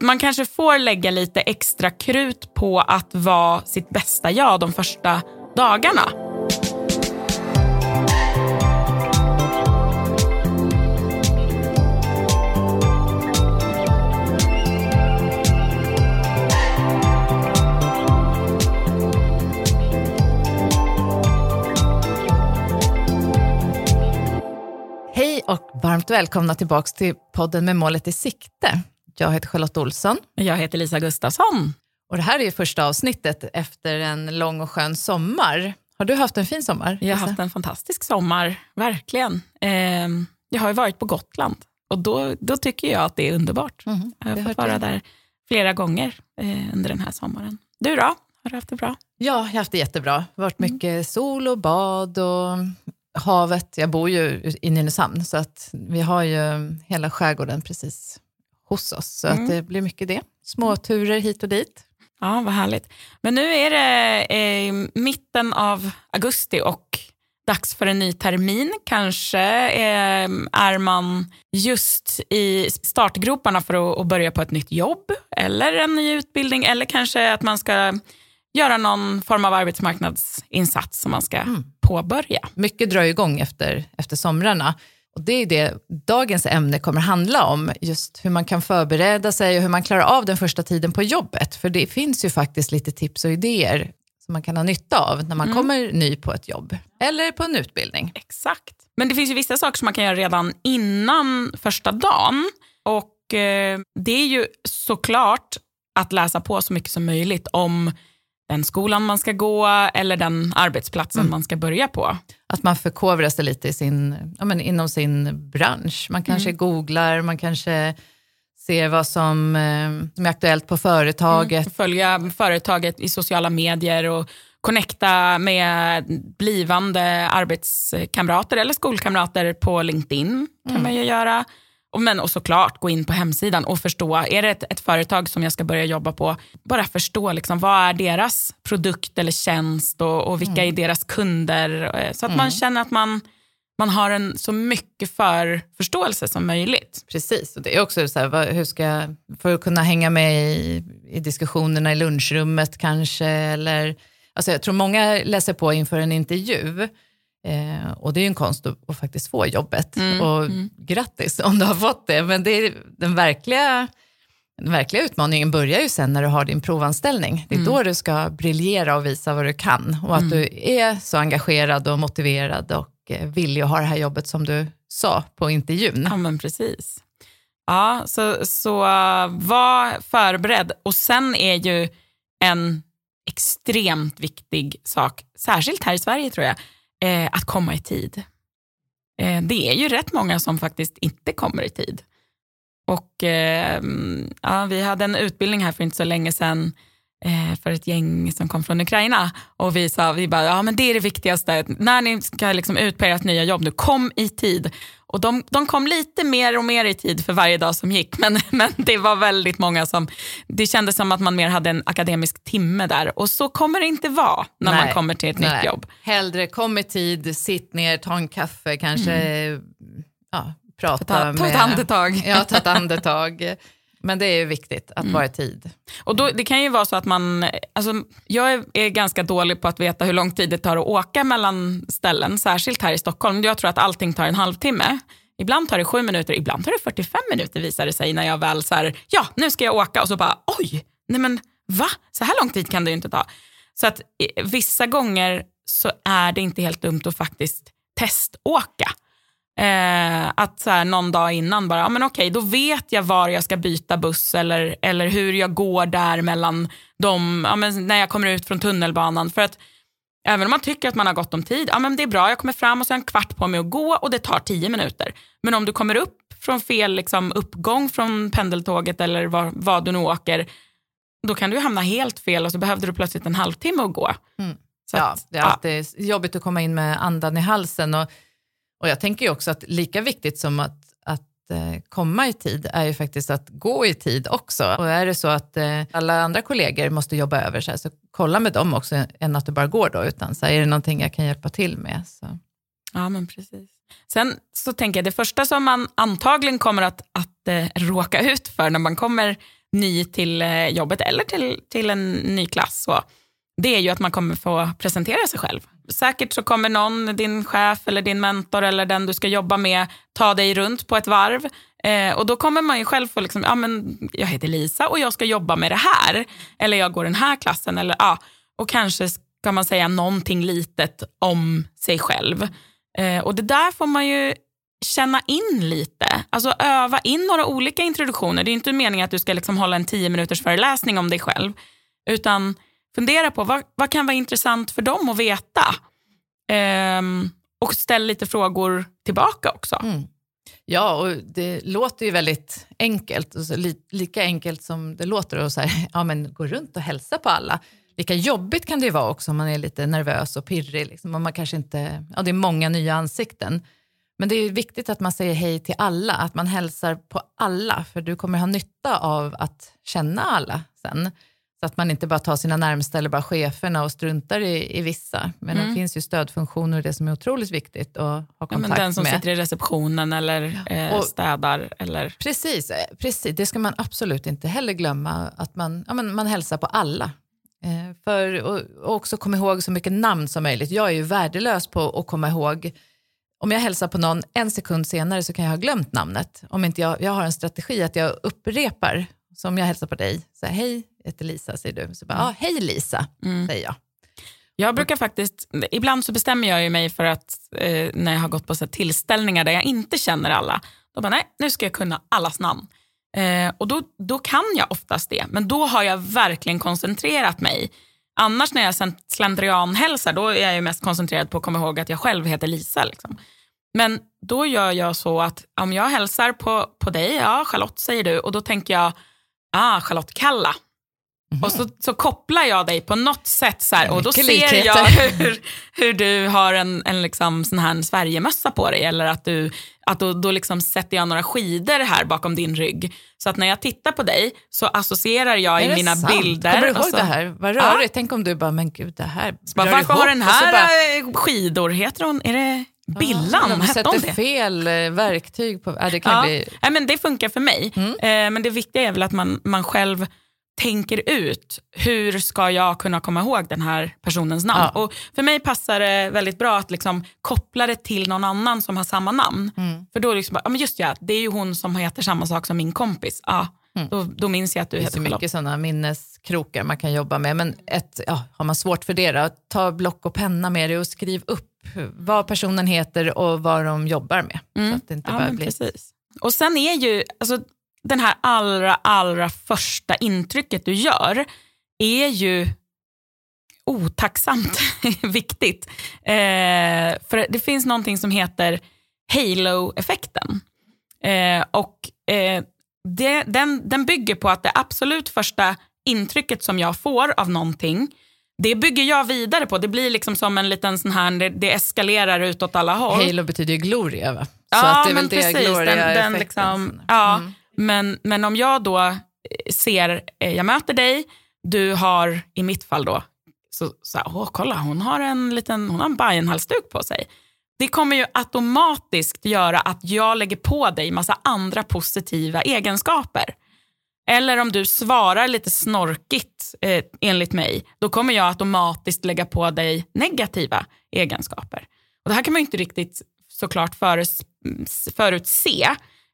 Man kanske får lägga lite extra krut på att vara sitt bästa jag de första dagarna. Hej och varmt välkomna tillbaka till podden med målet i sikte. Jag heter Charlotte Olsson Jag heter Lisa Gustafsson. och det här är ju första avsnittet efter en lång och skön sommar. Har du haft en fin sommar? Jag har haft en fantastisk sommar, verkligen. Eh, jag har ju varit på Gotland och då, då tycker jag att det är underbart. Mhm, Jag har fått vara där flera gånger eh, under den här sommaren. Du då? Har du haft det bra? Ja, jag har haft det jättebra. Det har varit Mm. mycket sol och bad och havet. Jag bor ju i Nynäshamn så att vi har ju hela skärgården precis hos oss. Så Mm. att det blir mycket det. Små turer hit och dit. Ja, vad härligt. Men nu är det eh, mitten av augusti och dags för en ny termin. Kanske eh, är man just i startgroparna för att, att börja på ett nytt jobb eller en ny utbildning eller kanske att man ska göra någon form av arbetsmarknadsinsats som man ska påbörja. Mycket drar igång efter, efter somrarna. Och det är det dagens ämne kommer handla om. Just hur man kan förbereda sig och hur man klarar av den första tiden på jobbet. För det finns ju faktiskt lite tips och idéer som man kan ha nytta av när man kommer ny på ett jobb. Eller på en utbildning. Exakt. Men det finns ju vissa saker som man kan göra redan innan första dagen. Och eh, det är ju såklart att läsa på så mycket som möjligt om den skolan man ska gå eller den arbetsplatsen man ska börja på. Att man förkovrar sig lite i sin, ja, men inom sin bransch. Man kanske googlar, man kanske ser vad som, eh, som är aktuellt på företaget. Följa företaget i sociala medier och connecta med blivande arbetskamrater eller skolkamrater på LinkedIn kan man ju göra. Och, men, och såklart gå in på hemsidan och förstå, är det ett, ett företag som jag ska börja jobba på, bara förstå liksom, vad är deras produkt eller tjänst och, och vilka är deras kunder. eh, Så att man känner att man, man har en så mycket för förståelse som möjligt. Precis, och det är också så här, hur ska, jag- för att kunna hänga med i, i diskussionerna i lunchrummet kanske, eller, alltså jag tror många läser på inför en intervju, eh, och det är ju en konst att, att faktiskt få jobbet, och grattis om du har fått det, men det är den verkliga, den verkliga utmaningen börjar ju sen när du har din provanställning. Det är då du ska briljera och visa vad du kan, och att du är så engagerad och motiverad och eh, villig att ha det här jobbet som du sa på intervjun. Ja, men precis. Ja, så, så var förberedd. Och sen är ju en extremt viktig sak, särskilt här i Sverige tror jag, eh, att komma i tid. Eh, det är ju rätt många som faktiskt inte kommer i tid. Och eh, ja, vi hade en utbildning här för inte så länge sedan eh, för ett gäng som kom från Ukraina. Och vi sa, vi bara, ja men det är det viktigaste. När ni ska liksom ut på ert nya jobb nu, kom i tid. Och de, de kom lite mer och mer i tid för varje dag som gick. Men, men det var väldigt många som, det kändes som att man mer hade en akademisk timme där. Och så kommer det inte vara när man Nej. kommer till ett Nej. nytt jobb. Hellre kom i tid, sitt ner, ta en kaffe, kanske ja, prata Ta, ta med... ett andetag. Ja, ta ett andetag. Men det är ju viktigt att vara i tid. Och då, det kan ju vara så att man, alltså, jag är, är ganska dålig på att veta hur lång tid det tar att åka mellan ställen, särskilt här i Stockholm. Jag tror att allting tar en halvtimme. Ibland tar det sju minuter, ibland tar det 45 minuter visar det sig när jag väl så här, ja nu ska jag åka och så bara oj, nej men va? Så här lång tid kan det ju inte ta. Så att vissa gånger så är det inte helt dumt att faktiskt teståka. Eh, att så här, någon dag innan bara, ja, men okej, då vet jag var jag ska byta buss eller, eller hur jag går där mellan dem, ja, men när jag kommer ut från tunnelbanan. För att även om man tycker att man har gott om tid, ja men det är bra, jag kommer fram och så har jag en kvart på mig att gå och det tar tio minuter. Men om du kommer upp från fel liksom, uppgång från pendeltåget eller vad, vad du nu åker, då kan du hamna helt fel och så behövde du plötsligt en halvtimme att gå. Ja, att, det är alltid jobbigt att komma in med andan i halsen. Och, och jag tänker ju också att lika viktigt som att, att eh, komma i tid är ju faktiskt att gå i tid också. Och är det så att eh, alla andra kollegor måste jobba över så, så kolla med dem också än att du bara går då. Utan så här, är det någonting jag kan hjälpa till med? Så. Ja, men precis. Sen så tänker jag det första som man antagligen kommer att, att eh, råka ut för när man kommer ny till eh, jobbet eller till, till en ny klass. Så det är ju att man kommer få presentera sig själv. Säkert så kommer någon, din chef eller din mentor eller den du ska jobba med, ta dig runt på ett varv. Eh, och då kommer man ju själv få, liksom, ah, men jag heter Lisa och jag ska jobba med det här. Eller jag går den här klassen. Eller, ah, och kanske ska man säga någonting litet om sig själv. Eh, och det där får man ju känna in lite. Alltså öva in några olika introduktioner. Det är inte meningen att du ska liksom hålla en tio minuters föreläsning om dig själv. Utan fundera på vad, vad kan vara intressant för dem att veta. Ehm, och ställ lite frågor tillbaka också. Mm. Ja, och det låter ju väldigt enkelt. Alltså, li, lika enkelt som det låter att ja, men gå runt och hälsa på alla. Lika jobbigt kan det ju vara också om man är lite nervös och pirrig. Liksom, och man kanske inte, ja, det är många nya ansikten. Men det är viktigt att man säger hej till alla, att man hälsar på alla, för du kommer ha nytta av att känna alla sen. Så att man inte bara tar sina närmsta eller bara cheferna och struntar i, i vissa. Men mm. det finns ju stödfunktioner, det som är otroligt viktigt att ha kontakt ja, men Den som med. sitter i receptionen eller eh, städar. Eller... Precis, eh, precis, det ska man absolut inte heller glömma, att man, ja, man, man hälsar på alla. Eh, för, och, och också komma ihåg så mycket namn som möjligt. Jag är ju värdelös på att komma ihåg om jag hälsar på någon en sekund senare så kan jag ha glömt namnet. Om inte jag, jag har en strategi att jag upprepar, som jag hälsar på dig, så här, hej, heter Lisa, säger du. Så bara, mm. ah, hej Lisa, mm. säger jag. Jag brukar faktiskt, ibland så bestämmer jag mig för att eh, när jag har gått på så tillställningar där jag inte känner alla, då bara nej, nu ska jag kunna allas namn. Eh, och då, då kan jag oftast det, men då har jag verkligen koncentrerat mig. Annars när jag slentrianhälsar, då är jag mest koncentrerad på att komma ihåg att jag själv heter Lisa. Liksom. Men då gör jag så att om jag hälsar på, på dig, ja Charlotte säger du, och då tänker jag, ah Charlotte Kalla. Mm. Och så, så kopplar jag dig på något sätt så här, och då ser jag hur, hur du har en, en liksom sån här Sverigemössa på dig eller att, du, att då, då liksom sätter jag några skidor här bakom din rygg. Så att när jag tittar på dig så associerar jag i mina sant? bilder. Kommer du ihåg så, det här? Vad rörigt. Ja. Tänk om du bara, men gud det här. Bara, varför har den här bara, skidor? Heter hon, är det Billan, ja, de sätter fel eh, verktyg på... Ja, det, kan ja. bli... ja, men det funkar för mig. Mm. Eh, men det viktiga är väl att man, man själv tänker ut hur ska jag kunna komma ihåg den här personens namn. Ja. Och För mig passar det väldigt bra att liksom koppla det till någon annan som har samma namn. Mm. För då liksom bara, ja, men just ja, det är ju hon som heter samma sak som min kompis. Ja, mm. då, då minns jag att du heter Charlotte. Det är så mycket sådana minneskrokar man kan jobba med. Men ett, ja, har man svårt för det, då, ta block och penna med det och skriv upp vad personen heter och vad de jobbar med. Mm. Så att det inte ja, bara blir... precis. Och sen är ju, alltså, den här allra, allra första intrycket du gör är ju otacksamt viktigt. Eh, för det finns någonting som heter halo-effekten. Eh, och eh, det, den, den bygger på att det absolut första intrycket som jag får av någonting det bygger jag vidare på. Det blir liksom som en liten sån här, det, det eskalerar utåt alla håll. Halo betyder ju gloria va? Så ja, att det är väl precis. Den, den liksom, ja, mm men, men om jag då eh, ser, eh, jag möter dig, du har i mitt fall då, så, så här, åh kolla hon har en liten, hon har en Bajenhalsduk på sig. Det kommer ju automatiskt göra att jag lägger på dig massa andra positiva egenskaper. Eller om du svarar lite snorkigt eh, enligt mig, då kommer jag automatiskt lägga på dig negativa egenskaper. Och det här kan man ju inte riktigt såklart förus, mm, förutse.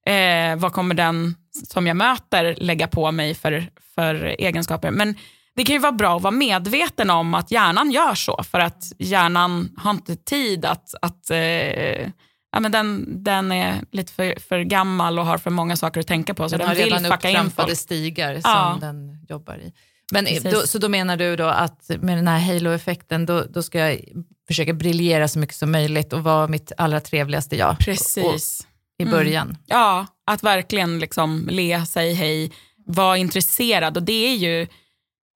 Eh, vad kommer den som jag möter lägga på mig för, för egenskaper? Men det kan ju vara bra att vara medveten om att hjärnan gör så, för att hjärnan har inte tid att, att eh, ja, men den, den är lite för, för gammal och har för många saker att tänka på. Så den, den har redan upptrampade stigar som ja. den jobbar i. Men då, så då menar du då att med den här halo-effekten, då, då ska jag försöka briljera så mycket som möjligt och vara mitt allra trevligaste jag. Precis. Och, I början. Mm. Ja, att verkligen liksom le, säg hej, vara intresserad. Och det är ju,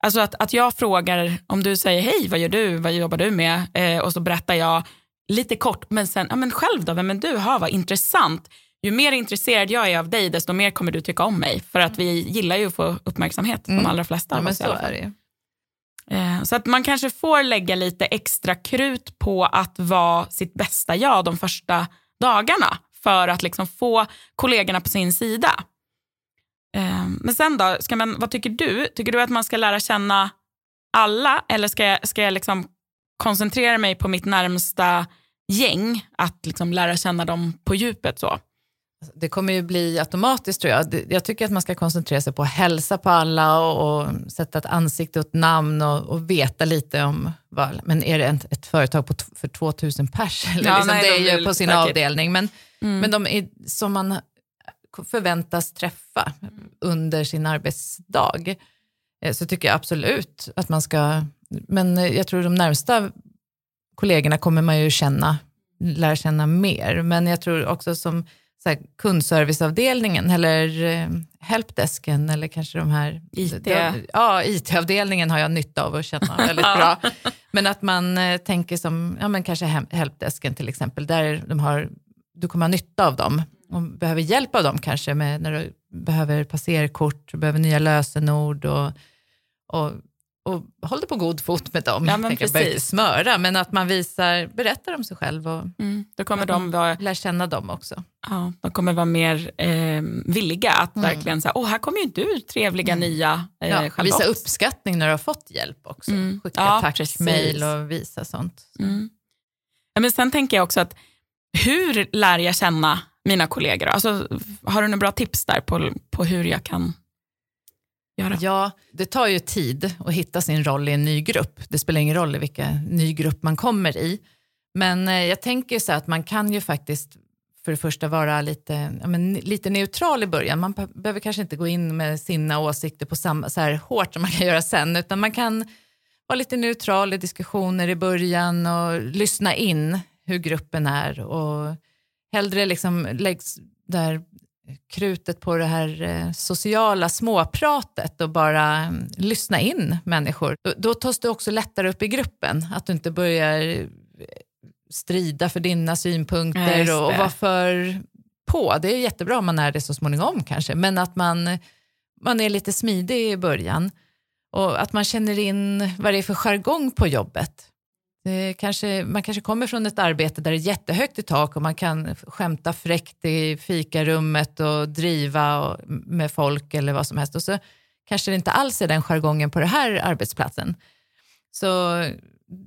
alltså att, att jag frågar, om du säger hej, vad gör du, vad jobbar du med? Eh, och så berättar jag lite kort, men sen, ja men själv då, vem är du? Ha, vad intressant. Ju mer intresserad jag är av dig, desto mer kommer du tycka om mig. För att vi gillar ju att få uppmärksamhet, mm. de allra flesta ja, men så är det eh, Så att man kanske får lägga lite extra krut på att vara sitt bästa jag de första dagarna för att liksom få kollegorna på sin sida. Eh, men sen då, ska man, vad tycker du? Tycker du att man ska lära känna alla eller ska jag, ska jag liksom koncentrera mig på mitt närmsta gäng, att liksom lära känna dem på djupet? så? Det kommer ju bli automatiskt tror jag. Jag tycker att man ska koncentrera sig på att hälsa på alla och, och sätta ett ansikte och ett namn och, och, veta lite om, vad, men är det ett, ett företag på för 2000 pers? Eller ja, liksom, nej, det är ju på sin säkert. avdelning. Men, mm. men de är, som man förväntas träffa under sin arbetsdag eh, så tycker jag absolut att man ska, men jag tror de närmsta kollegorna kommer man ju känna, lära känna mer. Men jag tror också som så här, kundserviceavdelningen eller eh, helpdesken eller kanske de här... IT. De, ja, IT-avdelningen har jag nytta av att känna väldigt bra. Men att man eh, tänker som, ja men kanske helpdesken till exempel, där de har, du kommer ha nytta av dem och behöver hjälp av dem kanske med när du behöver passerkort, behöver nya lösenord och, och och håller på god fot med dem. Ja, men jag behöver inte smöra, men att man visar, berättar om sig själv och mm, då kommer de vara, lär känna dem också. Ja, de kommer vara mer eh, villiga att mm. verkligen säga, åh här kommer ju du trevliga mm. nya eh, ja, Visa uppskattning när du har fått hjälp också. Mm. Skicka ja, tackmail och visa sånt. Så. Mm. Ja, men sen tänker jag också att hur lär jag känna mina kollegor? Alltså, har du några bra tips där på, på hur jag kan göra? Ja, det tar ju tid att hitta sin roll i en ny grupp. Det spelar ingen roll i vilken ny grupp man kommer i. Men eh, jag tänker så att man kan ju faktiskt för det första vara lite, ja, men, lite neutral i början. Man behöver kanske inte gå in med sina åsikter på samma, så här hårt som man kan göra sen, utan man kan vara lite neutral i diskussioner i början och lyssna in hur gruppen är och hellre liksom läggs där krutet på det här eh, sociala småpratet och bara mm, lyssna in människor. Då, då tas du också lättare upp i gruppen, att du inte börjar eh, strida för dina synpunkter ja, och, och vara för på. Det är jättebra om man är det så småningom kanske, men att man, man är lite smidig i början och att man känner in vad det är för jargong på jobbet. Eh, kanske, man kanske kommer från ett arbete där det är jättehögt i tak och man kan skämta fräckt i fikarummet och driva och, med folk eller vad som helst. Och så kanske det inte alls är den jargongen på den här arbetsplatsen. Så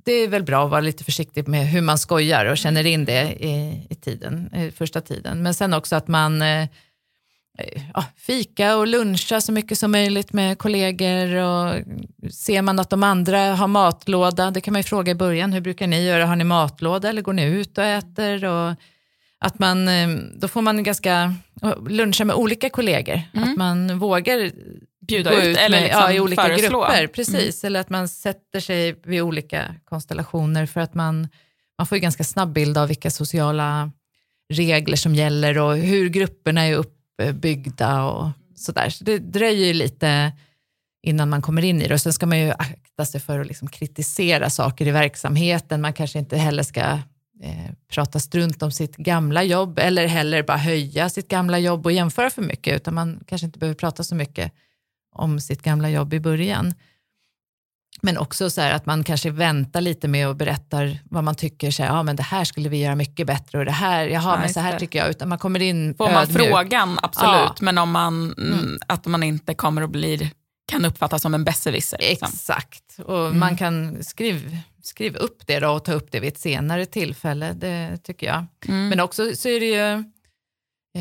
det är väl bra att vara lite försiktig med hur man skojar och känner in det i, i tiden, i första tiden. Men sen också att man Eh, ja, fika och luncha så mycket som möjligt med kollegor. Och ser man att de andra har matlåda, det kan man ju fråga i början, hur brukar ni göra? Har ni matlåda eller går ni ut och äter? Och att man, eh, då får man ganska luncha med olika kollegor. Mm. Att man vågar bjuda ut, ut eller liksom ja, i olika föreslå. grupper. Precis, mm. eller att man sätter sig vid olika konstellationer för att man, man får ju ganska snabb bild av vilka sociala regler som gäller och hur grupperna är upp uppbyggda och sådär. Så det dröjer ju lite innan man kommer in i det. Och sen ska man ju akta sig för att liksom kritisera saker i verksamheten. Man kanske inte heller ska eh, prata strunt om sitt gamla jobb eller heller bara höja sitt gamla jobb och jämföra för mycket, utan man kanske inte behöver prata så mycket om sitt gamla jobb i början. Men också så att man kanske väntar lite med och berättar vad man tycker, så här, ja men det här skulle vi göra mycket bättre och det här, jaha ja, men så här tycker jag, utan man kommer in Får man ödmjuk. frågan, absolut, ja. men om man, mm, mm. att man inte kommer att bli kan uppfattas som en besserwisser. Liksom. Exakt, och mm. man kan skriva skriv upp det då och ta upp det vid ett senare tillfälle, det tycker jag. Mm. Men också så är det ju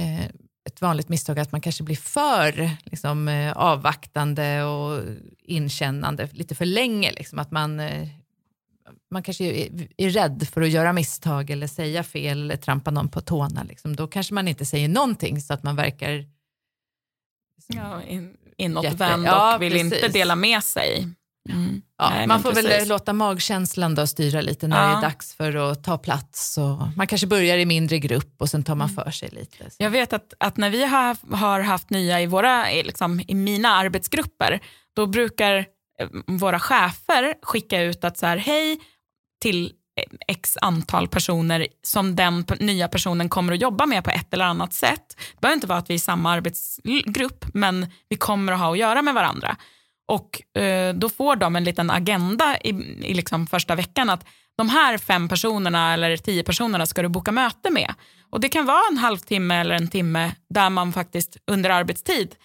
eh, ett vanligt misstag att man kanske blir för liksom, eh, avvaktande och inkännande lite för länge. Liksom, att man, eh, man kanske är, är, rädd för att göra misstag eller säga fel eller trampa någon på tårna. Liksom. Då kanske man inte säger någonting så att man verkar liksom, ja, in, inåtvänd och ja, vill precis. inte dela med sig. Mm. Ja, Nej, man får precis. väl låta magkänslan då styra lite när ja. det är dags för att ta plats. Och man kanske börjar i mindre grupp och sen tar man mm. för sig lite. Så. Jag vet att, att när vi har, har haft nya i, våra, liksom, i mina arbetsgrupper, då brukar eh, våra chefer skicka ut att så här, hej till x antal personer som den nya personen kommer att jobba med på ett eller annat sätt. Det behöver inte vara att vi är i samma arbetsgrupp, men vi kommer att ha att göra med varandra. Och eh, då får de en liten agenda i, i liksom första veckan att de här fem personerna eller tio personerna ska du boka möte med. Och det kan vara en halvtimme eller en timme där man faktiskt under arbetstid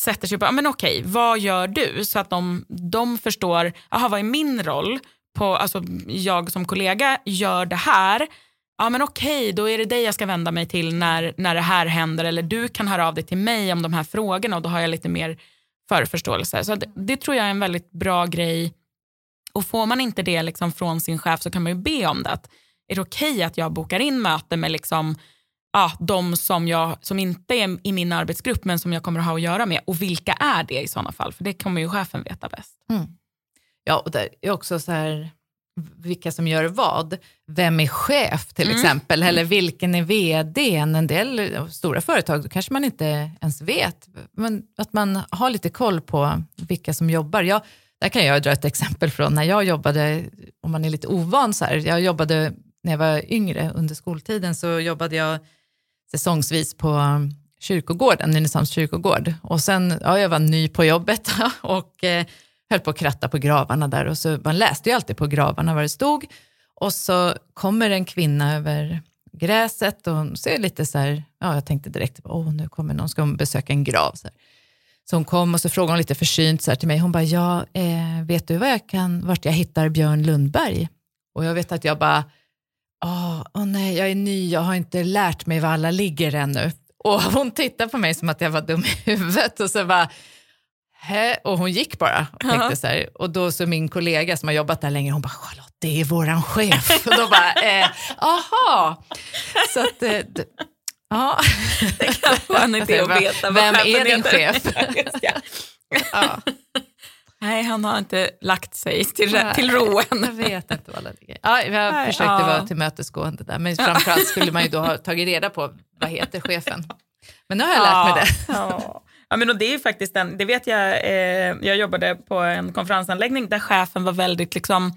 sätter sig på, men okej, vad gör du? Så att de, de förstår, aha, vad är min roll? På, alltså, jag som kollega gör det här. Ja men okej, då är det dig jag ska vända mig till när, när det här händer. Eller du kan höra av dig till mig om de här frågorna och då har jag lite mer förförståelse. Så det, det tror jag är en väldigt bra grej. Och får man inte det liksom från sin chef så kan man ju be om det. Att, är det okej okay att jag bokar in möte med liksom, ja, de som, jag, som inte är i min arbetsgrupp men som jag kommer att ha att göra med? Och vilka är det i sådana fall? För det kommer ju chefen veta bäst. Mm. Ja, och det är också så här, vilka som gör vad. Vem är chef till mm. exempel? Eller vilken är vd? En del stora företag kanske man inte ens vet. Men att man har lite koll på vilka som jobbar. Jag, där kan jag dra ett exempel från när jag jobbade, om man är lite ovan så här. Jag jobbade när jag var yngre under skoltiden så jobbade jag säsongsvis på kyrkogården, Nynäshamns kyrkogård. Och sen, ja, jag var ny på jobbet och eh, höll på att kratta på gravarna där och så, man läste ju alltid på gravarna vad det stod. Och så kommer en kvinna över gräset och hon ser lite så här, ja jag tänkte direkt, åh nu kommer någon, ska hon besöka en grav. Så, så hon kom och så frågade hon lite försynt så här till mig, hon bara, ja eh, vet du var jag kan, vart jag hittar Björn Lundberg? Och jag vet att jag bara, åh, åh nej jag är ny, jag har inte lärt mig var alla ligger ännu. Och hon tittade på mig som att jag var dum i huvudet och så bara, Hä? Och hon gick bara och tänkte så här. Och då så min kollega som har jobbat där länge, hon bara, Charlotte, det är våran chef. och då bara, eh, aha. Så att, eh, ja. Det kan vara en idé att veta Vem är din chef? ja. Nej, han har inte lagt sig till, till ro än. Jag vet inte vad det ligger. Ja, jag Nej, försökte ja. vara tillmötesgående där, men framförallt skulle man ju då ha tagit reda på vad heter chefen. Men nu har jag lärt mig det. Ja. Ja, men och det är faktiskt en, det vet jag, eh, jag jobbade på en konferensanläggning där chefen var väldigt liksom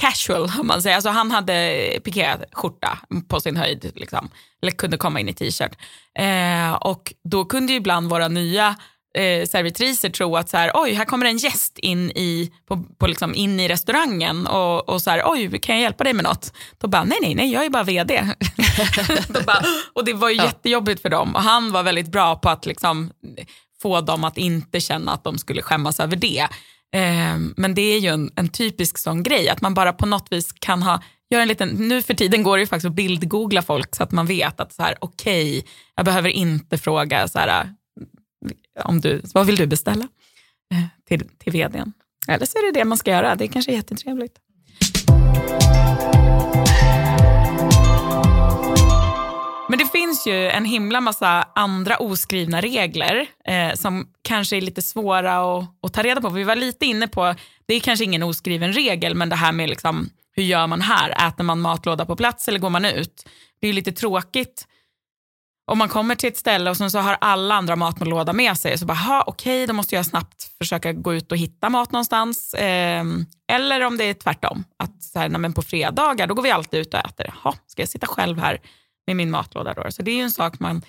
casual om man säger. Alltså han hade pikéskjorta på sin höjd, liksom. eller kunde komma in i t-shirt. Eh, och då kunde ju ibland våra nya eh, servitriser tro att så här, oj, här kommer en gäst in i, på, på liksom in i restaurangen och, och så här, oj, kan jag hjälpa dig med något? Då bara, nej, nej, nej, jag är bara vd. bara, och det var ju ja. jättejobbigt för dem och han var väldigt bra på att liksom få dem att inte känna att de skulle skämmas över det. Eh, men det är ju en, en, typisk sån grej, att man bara på något vis kan ha, Gör en liten, nu för tiden går det ju faktiskt att bildgoogla folk så att man vet att så här, okej, okay, jag behöver inte fråga så här, om du, vad vill du beställa eh, till, till vdn? Eller så är det det man ska göra, det är kanske är jättetrevligt. Men det finns ju en himla massa andra oskrivna regler eh, som kanske är lite svåra att, att, ta reda på. Vi var lite inne på, det är kanske ingen oskriven regel, men det här med liksom, hur gör man här? Äter man matlåda på plats eller går man ut? Det är lite tråkigt om man kommer till ett ställe och så har alla andra matlåda med sig, så bara, okej, okay, då måste jag snabbt försöka gå ut och hitta mat någonstans. Eh, eller om det är tvärtom, att så här, men på fredagar då går vi alltid ut och äter. Jaha, ska jag sitta själv här med min matlåda då. Så det är ju en sak man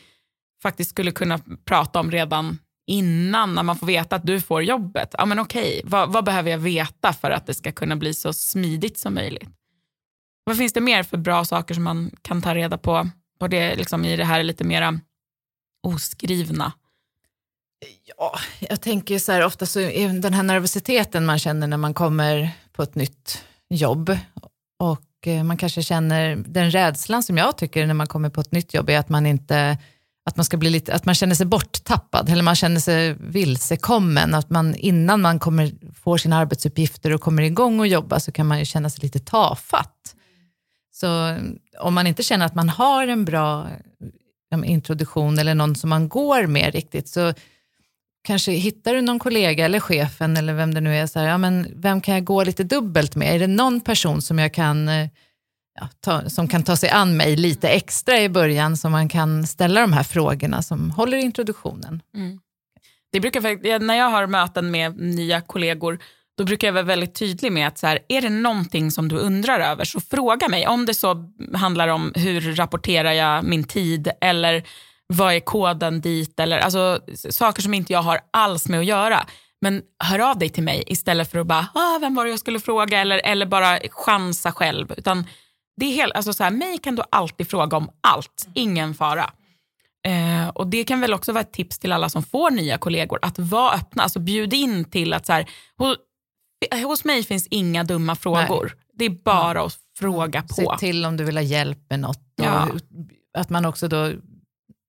faktiskt skulle kunna prata om redan innan när man får veta att du får jobbet. Ja men okej, vad, vad, behöver jag veta för att det ska kunna bli så smidigt som möjligt? Vad finns det mer för bra saker som man kan ta reda på, på det, liksom, i det här lite mera oskrivna? Ja, jag tänker så här, ofta så är den här nervositeten man känner när man kommer på ett nytt jobb och Eh, man kanske känner den rädslan som jag tycker när man kommer på ett nytt jobb är att man inte att man, ska bli lite, att man känner sig borttappad eller man känner sig vilsekommen. Att man innan man kommer, får sina arbetsuppgifter och kommer igång och jobba så kan man ju känna sig lite tafatt. Så om man inte känner att man har en bra introduktion eller någon som man går med riktigt så kanske hittar du någon kollega eller chefen eller vem det nu är, så här, ja, men vem kan jag gå lite dubbelt med? Är det någon person som jag kan eh, ja, ta, som kan ta sig an mig lite extra i början så man kan ställa de här frågorna som håller introduktionen. Mm. Det brukar, när jag har möten med nya kollegor då brukar jag vara väldigt tydlig med att så här, är det någonting som du undrar över så fråga mig. Om det så handlar om hur rapporterar jag min tid eller vad är koden dit? Eller, alltså, saker som inte jag har alls med att göra. Men hör av dig till mig istället för att bara, ah, vem var det jag skulle fråga? Eller, eller bara chansa själv. Utan det är helt, alltså så här, mig kan du alltid fråga om allt, ingen fara. Eh, och Det kan väl också vara ett tips till alla som får nya kollegor, att vara öppna. Alltså bjud in till att så här, hos, hos mig finns inga dumma frågor. Nej. Det är bara ja. att fråga på. Se till om du vill ha hjälp med något. Ja. att man också då,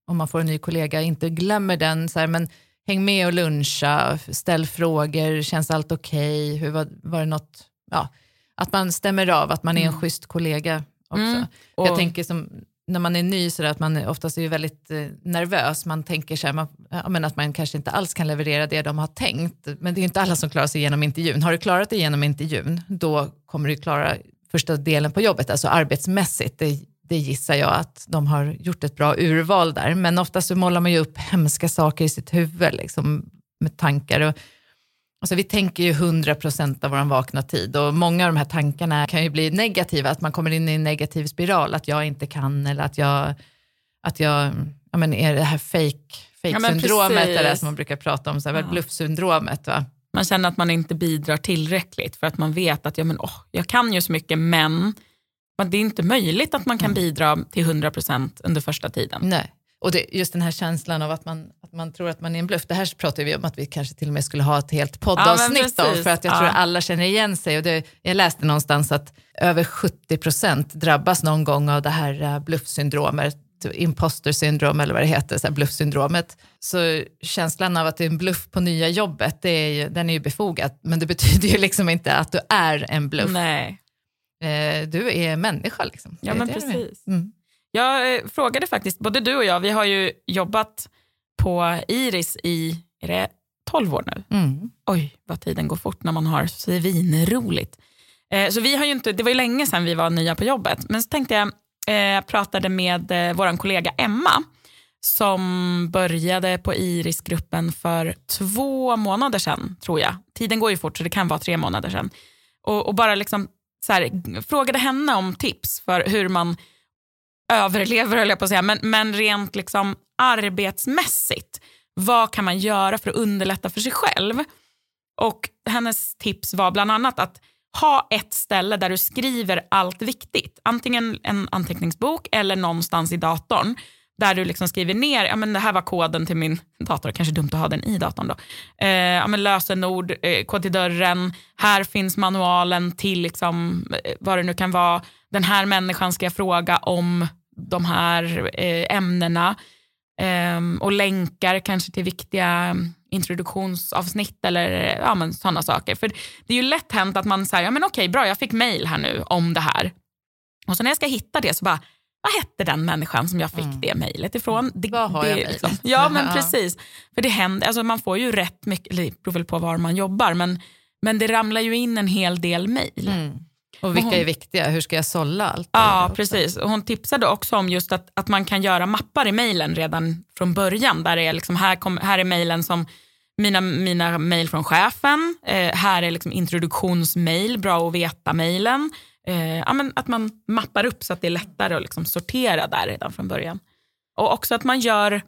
om man får en ny kollega, inte glömmer den. Så här, men häng med och luncha, ställ frågor, känns allt okej? Okay? var, var det något? Ja, att man stämmer av, att man är en mm. schysst kollega också. Mm. Och, jag tänker som när man är ny så att man oftast är väldigt eh, nervös. Man tänker så här, man, ja, men att man kanske inte alls kan leverera det de har tänkt. Men det är inte alla som klarar sig igenom intervjun. Har du klarat dig igenom intervjun, då kommer du klara första delen på jobbet, alltså arbetsmässigt. Det, det gissar jag att de har gjort ett bra urval där. Men oftast så målar man ju upp hemska saker i sitt huvud liksom, med tankar. Och, Alltså vi tänker ju 100 procent av vår vakna tid och många av de här tankarna kan ju bli negativa, att man kommer in i en negativ spiral, att jag inte kan eller att jag, att jag ja men är det här fake, fake ja, syndromet, som man brukar prata om, så här, ja. bluffsyndromet. Va? Man känner att man inte bidrar tillräckligt för att man vet att ja, men, oh, jag kan ju så mycket men det är inte möjligt att man kan mm. bidra till 100 procent under första tiden. Nej. Och det, just den här känslan av att man, att man tror att man är en bluff, det här pratar vi om att vi kanske till och med skulle ha ett helt poddavsnitt ja, om, för att jag ja. tror att alla känner igen sig. Och det, jag läste någonstans att över 70 procent drabbas någon gång av det här uh, bluffsyndromet, imposter syndrom eller vad det heter, så bluffsyndromet. Så känslan av att det är en bluff på nya jobbet, det är ju, den är ju befogad, men det betyder ju liksom inte att du är en bluff. Nej. Eh, du är människa. Liksom. Ja, men precis. Mm. Jag eh, frågade faktiskt, både du och jag, vi har ju jobbat på Iris i, är det 12 år nu? Mm. Oj, vad tiden går fort när man har svinroligt. Eh, så vi har ju inte, det var ju länge sedan vi var nya på jobbet, men så tänkte jag, jag eh, pratade med eh, vår kollega Emma, som började på Iris-gruppen för två månader sedan, tror jag. Tiden går ju fort, så det kan vara tre månader sedan. Och, och bara liksom så här, frågade henne om tips för hur man överlever, höll jag på att säga, men, men rent liksom arbetsmässigt, vad kan man göra för att underlätta för sig själv? Och hennes tips var bland annat att ha ett ställe där du skriver allt viktigt. Antingen en anteckningsbok eller någonstans i datorn där du liksom skriver ner, ja men det här var koden till min dator, kanske dumt att ha den i datorn då. Eh, ja men lösenord, eh, kod till dörren, här finns manualen till liksom, eh, vad det nu kan vara. Den här människan ska jag fråga om de här eh, ämnena. Eh, och länkar kanske till viktiga introduktionsavsnitt eller ja, men sådana saker. För det är ju lätt hänt att man säger, ja men okej bra jag fick mail här nu om det här. Och så när jag ska hitta det så bara, vad hette den människan som jag fick mm. det mejlet ifrån? Det, vad har jag liksom, Ja men precis. För det händer, alltså man får ju rätt mycket, det beror väl på var man jobbar, men, men det ramlar ju in en hel del mejl. Mm. Och vilka hon, är viktiga? Hur ska jag sålla allt? Ja, precis. Och hon tipsade också om just att, att man kan göra mappar i mejlen redan från början. Där är liksom, här, kom, här är mejlen som mina, mina mejl från chefen. Eh, här är liksom introduktionsmejl, bra att veta-mejlen. Eh, ja, att man mappar upp så att det är lättare att liksom sortera där redan från början. Och också att man gör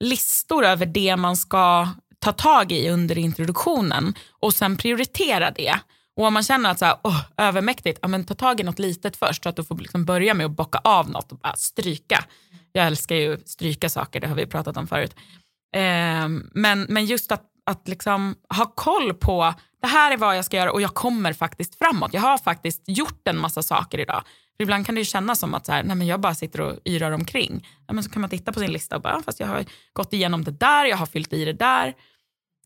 listor över det man ska ta tag i under introduktionen och sen prioritera det. Och om man känner att så här, oh, övermäktigt, ja, men ta tag i något litet först så att du får liksom börja med att bocka av något och bara stryka. Jag älskar ju stryka saker, det har vi pratat om förut. Eh, men, men just att, att liksom ha koll på det här är vad jag ska göra och jag kommer faktiskt framåt. Jag har faktiskt gjort en massa saker idag. För ibland kan det ju kännas som att så här, nej men jag bara sitter och yrar omkring. Ja, men så kan man titta på sin lista och bara, ah, fast jag har gått igenom det där, jag har fyllt i det där.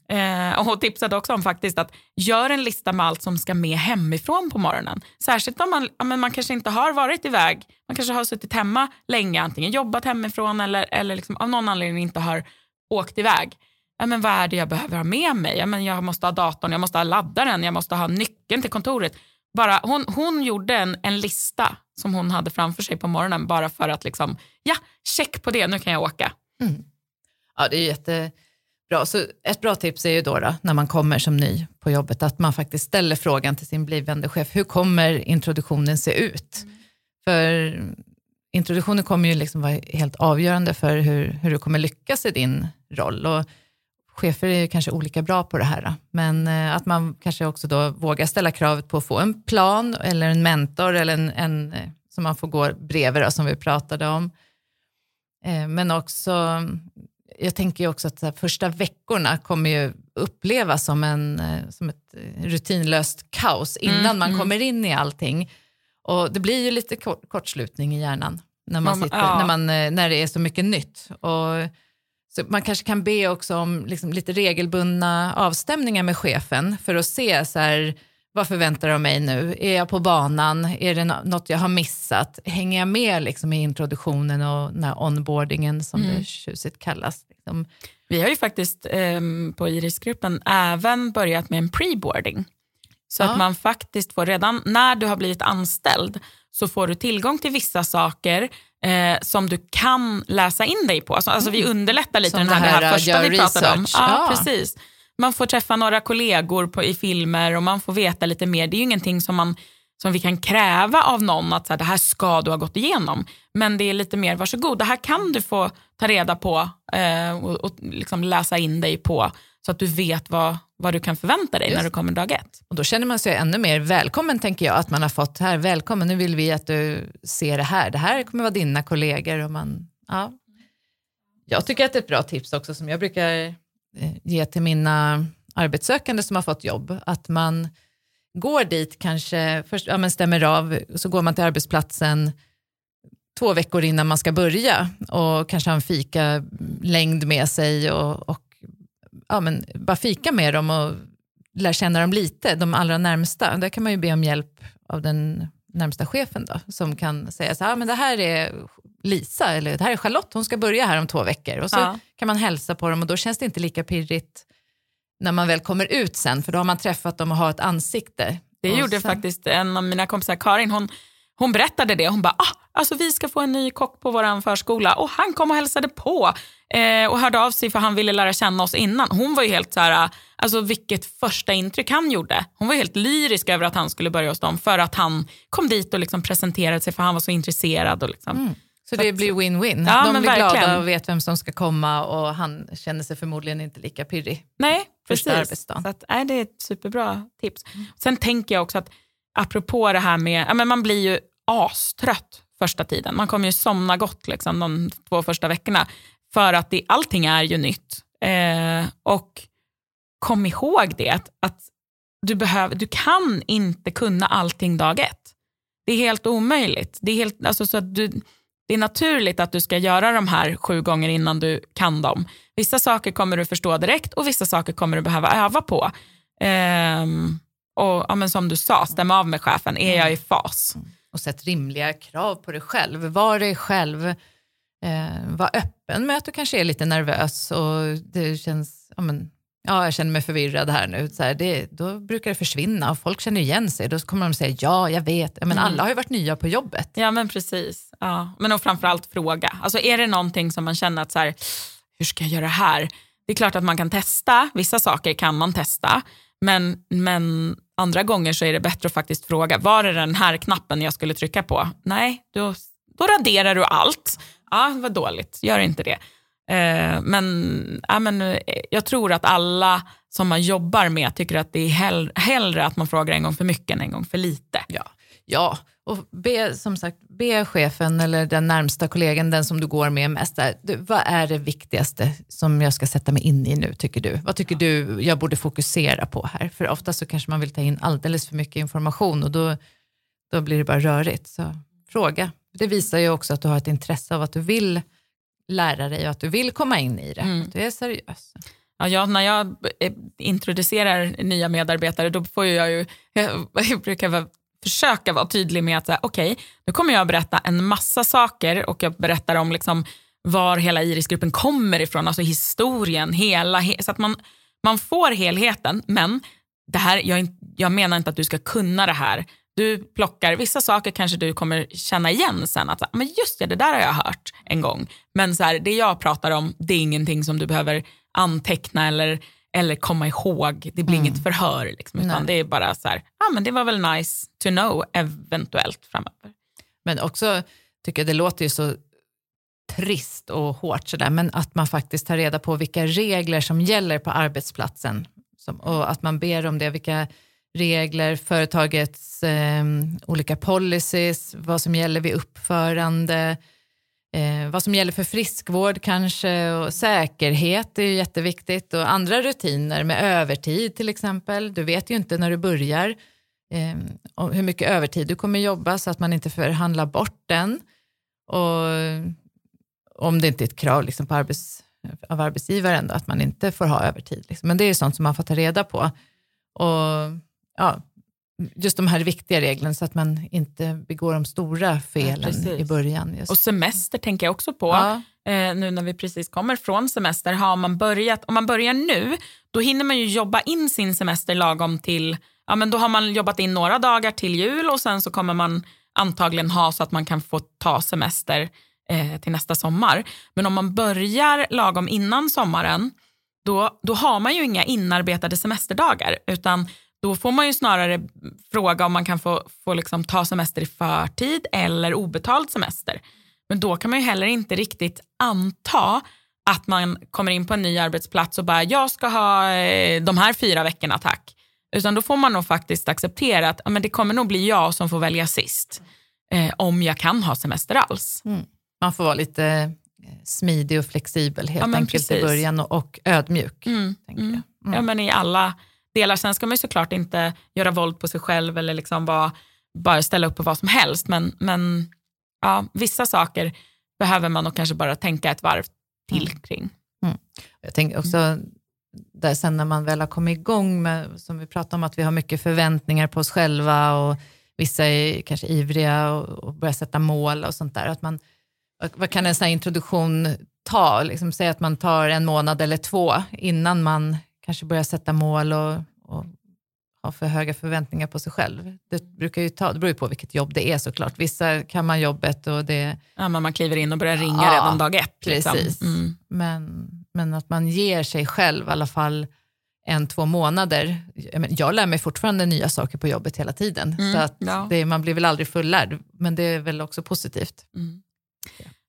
Eh, och hon tipsade också om faktiskt att gör en lista med allt som ska med hemifrån på morgonen. Särskilt om man, ja, men man kanske inte har varit iväg, man kanske har suttit hemma länge, antingen jobbat hemifrån eller, eller liksom av någon anledning inte har åkt iväg. Ja, men vad är det jag behöver ha med mig? Ja, men jag måste ha datorn, jag måste ha laddaren, jag måste ha nyckeln till kontoret. Bara, hon, hon gjorde en, en lista som hon hade framför sig på morgonen bara för att liksom, ja, check på det, nu kan jag åka. Mm. Ja, det är jätte Bra, så ett bra tips är ju då, då, när man kommer som ny på jobbet att man faktiskt ställer frågan till sin blivande chef, hur kommer introduktionen se ut? Mm. För introduktionen kommer ju liksom vara helt avgörande för hur, hur du kommer lyckas i din roll. Och chefer är ju kanske olika bra på det här, men eh, att man kanske också då vågar ställa kravet på att få en plan eller en mentor eller en, en som man får gå bredvid, då, som vi pratade om. Eh, men också, jag tänker ju också att första veckorna kommer ju upplevas som, en, eh, som ett rutinlöst kaos innan Mm, man mm. kommer in i allting. Och det blir ju lite kort, kortslutning i hjärnan när, man sitter, ja. när, man, eh, när det är så mycket nytt. Och, så man kanske kan be också om liksom lite regelbundna avstämningar med chefen för att se så här, vad förväntar de mig nu? Är jag på banan? Är det nå- något jag har missat? Hänger jag med liksom i introduktionen och den här onboardingen som Mm. det tjusigt kallas? Liksom. Vi har ju faktiskt ehm, på Irisgruppen även börjat med en preboarding. Så Ja. att man faktiskt får redan när du har blivit anställd så får du tillgång till vissa saker eh, som du kan läsa in dig på. Alltså, alltså vi underlättar lite Mm. Som den här, det det här, här första vi pratade om. research. Ja, Ja. precis. Man får träffa några kollegor på, i filmer och man får veta lite mer. Det är ju ingenting som, man, som vi kan kräva av någon att så här, det här ska du ha gått igenom. Men det är lite mer, varsågod, det här kan du få ta reda på eh, och, och liksom läsa in dig på så att du vet vad, vad du kan förvänta dig Just när du kommer dag ett. Och då känner man sig ännu mer välkommen tänker jag, att man har fått här, välkommen, nu vill vi att du ser det här, det här kommer vara dina kollegor. Och man, ja. Jag tycker att det är ett bra tips också som jag brukar eh, ge till mina arbetssökande som har fått jobb, att man går dit kanske, först ja, men stämmer av, så går man till arbetsplatsen två veckor innan man ska börja och kanske har en fika längd med sig och, och ja, men bara fika med dem och lär känna dem lite, de allra närmsta. Där kan man ju be om hjälp av den närmsta chefen då, som kan säga så här, ah, men det här är Lisa eller det här är Charlotte, hon ska börja här om två veckor. Och så Ja. kan man hälsa på dem och då känns det inte lika pirrigt när man väl kommer ut sen, för då har man träffat dem och har ett ansikte. Det Och gjorde sen- faktiskt en av mina kompisar, Karin, hon, hon berättade det. Hon bara, ah, alltså vi ska få en ny kock på vår förskola och han kom och hälsade på eh, och hörde av sig för han ville lära känna oss innan. Hon var ju helt så här, alltså vilket första intryck han gjorde. Hon var helt lyrisk över att han skulle börja hos dem för att han kom dit och liksom presenterade sig för han var så intresserad. Och liksom. Mm. Så det blir win-win. Ja, de blir glada verkligen. och vet vem som ska komma och han känner sig förmodligen inte lika pirrig. Nej, precis. Så att, nej, det är ett superbra tips. Sen tänker jag också att apropå det här med, ja, men man blir ju astrött första tiden. Man kommer ju somna gott liksom, de två första veckorna. För att det, allting är ju nytt. Eh, och kom ihåg det, att, du, behöv, du kan inte kunna allting dag ett. Det är helt omöjligt. Det är, helt, alltså, så att du, det är naturligt att du ska göra de här sju gånger innan du kan dem. Vissa saker kommer du förstå direkt och vissa saker kommer du behöva öva på. Eh, och ja, men Som du sa, stämma av med chefen. Är jag i fas? Mm och sätt rimliga krav på dig själv. Var dig själv, eh, var öppen med att du kanske är lite nervös och det känns, ja, men, ja jag känner mig förvirrad här nu. Så här, det, då brukar det försvinna och folk känner igen sig. Då kommer de säga ja, jag vet, men alla har ju varit nya på jobbet. Ja men precis. Ja. Men och framförallt fråga. Alltså, är det någonting som man känner att så här, hur ska jag göra det här? Det är klart att man kan testa, vissa saker kan man testa. Men, men andra gånger så är det bättre att faktiskt fråga, var är den här knappen jag skulle trycka på? Nej, då, då raderar du allt. Ja, vad dåligt, gör inte det. Eh, men, ja, men eh, jag tror att alla som man jobbar med tycker att det är hell, hellre att man frågar en gång för mycket än en gång för lite. Ja, ja och be, som sagt, be chefen eller den närmsta kollegan, den som du går med mest, där, du, vad är det viktigaste som jag ska sätta mig in i nu tycker du? Vad tycker du jag borde fokusera på här? För ofta så kanske man vill ta in alldeles för mycket information och då, då blir det bara rörigt. Så fråga. Det visar ju också att du har ett intresse av att du vill lära dig och att du vill komma in i det. Mm. Att du är seriös. Ja, jag, när jag eh, introducerar nya medarbetare då får jag ju, jag brukar vara, försöka vara tydlig med att okej, okay, nu kommer jag berätta en massa saker och jag berättar om liksom var hela Irisgruppen kommer ifrån, alltså historien, hela, he, så att man, man får helheten. Men det här, jag, jag menar inte att du ska kunna det här. Du plockar, vissa saker kanske du kommer känna igen sen. Att, men just det, det där har jag hört en gång. Men så här, det jag pratar om, det är ingenting som du behöver anteckna eller, eller komma ihåg. Det blir inget förhör. Liksom, utan Nej. det är bara så här, ah, men det var väl nice to know eventuellt framöver. Men också tycker jag det låter ju så trist och hårt sådär, men att man faktiskt tar reda på vilka regler som gäller på arbetsplatsen. Som, och att man ber om det, vilka regler, företagets eh, olika policies, vad som gäller vid uppförande, Eh, vad som gäller för friskvård kanske och säkerhet är ju jätteviktigt och andra rutiner med övertid till exempel. Du vet ju inte när du börjar eh, hur mycket övertid du kommer jobba så att man inte förhandlar bort den. Och om det inte är ett krav liksom på arbets, av arbetsgivaren då, att man inte får ha övertid. Liksom. Men det är sånt som man får ta reda på. Och ja, just de här viktiga reglerna så att man inte begår de stora felen ja, i början. Just. Och semester tänker jag också på. Ja. Eh, nu när vi precis kommer från semester, har man börjat, om man börjar nu, då hinner man ju jobba in sin semester lagom till, ja men då har man jobbat in några dagar till jul och sen så kommer man antagligen ha så att man kan få ta semester eh, till nästa sommar. Men om man börjar lagom innan sommaren, då, då har man ju inga inarbetade semesterdagar, utan då får man ju snarare fråga om man kan få, få liksom ta semester i förtid eller obetald semester. Men då kan man ju heller inte riktigt anta att man kommer in på en ny arbetsplats och bara, jag ska ha eh, de här fyra veckorna tack. Utan då får man nog faktiskt acceptera att men det kommer nog bli jag som får välja sist. Eh, om jag kan ha semester alls. Mm. Man får vara lite eh, smidig och flexibel helt ja, enkelt precis. i början och, och ödmjuk. Mm. Mm. Ja, men i alla delar. Sen ska man såklart inte göra våld på sig själv eller liksom bara, bara ställa upp på vad som helst. Men, men ja, vissa saker behöver man nog kanske bara tänka ett varv till mm. kring. Mm. Jag tänker också, där sen när man väl har kommit igång med, som vi pratade om, att vi har mycket förväntningar på oss själva och vissa är kanske ivriga och, och börjar sätta mål och sånt där. Att man, vad kan en sån här introduktion ta? Liksom, säg att man tar en månad eller två innan man kanske börjar sätta mål och, och ha för höga förväntningar på sig själv. Det, brukar ju ta, det beror ju på vilket jobb det är såklart. Vissa kan man jobbet och det... Ja, men man kliver in och börjar ringa ja, redan dag ett. Liksom. Precis. Mm. Men, men att man ger sig själv i alla fall en, två månader. Jag lär mig fortfarande nya saker på jobbet hela tiden. Mm, så att ja. det, man blir väl aldrig fullärd, men det är väl också positivt. Mm.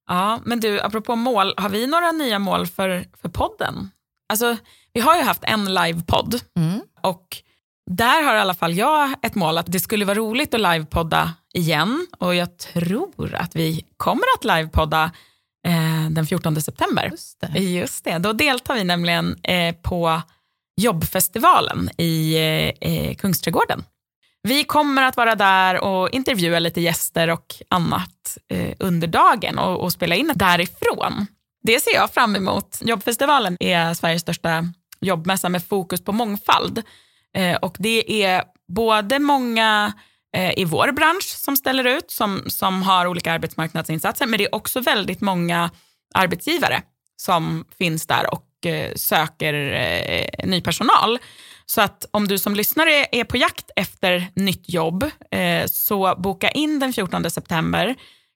Ja, men du, apropå mål, har vi några nya mål för, för podden? Alltså, vi har ju haft en livepodd mm. och där har i alla fall jag ett mål att det skulle vara roligt att livepodda igen och jag tror att vi kommer att livepodda eh, den 14 september. Just det. Just det. Då deltar vi nämligen eh, på jobbfestivalen i eh, Kungsträdgården. Vi kommer att vara där och intervjua lite gäster och annat eh, under dagen och, och spela in därifrån. Det ser jag fram emot. Jobbfestivalen är Sveriges största jobbmässa med fokus på mångfald. Eh, och det är både många eh, i vår bransch som ställer ut, som, som har olika arbetsmarknadsinsatser, men det är också väldigt många arbetsgivare som finns där och eh, söker eh, ny personal. Så att om du som lyssnare är på jakt efter nytt jobb, eh, så boka in den 14 september,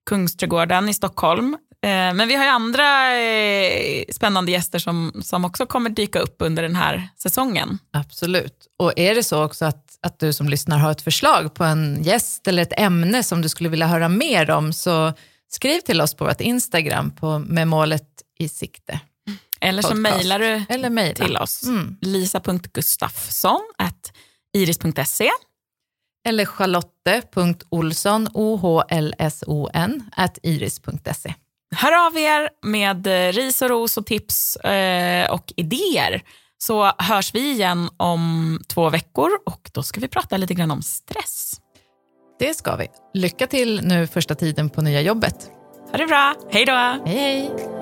Kungsträdgården i Stockholm. Eh, men vi har ju andra eh, spännande gäster som, som också kommer dyka upp under den här säsongen. Absolut. Och är det så också att, att du som lyssnar har ett förslag på en gäst eller ett ämne som du skulle vilja höra mer om, så skriv till oss på vårt Instagram på med målet i sikte. Eller så mejlar du Eller till oss. Mm. lisa.gustafsson iris.se eller charlotte.olsson, O-H-L-S-O-N, iris.se. Hör av er med eh, ris och ros och tips eh, och idéer så hörs vi igen om två veckor och då ska vi prata lite grann om stress. Det ska vi. Lycka till nu första tiden på nya jobbet. Ha det bra. Hej då. Hej, hej.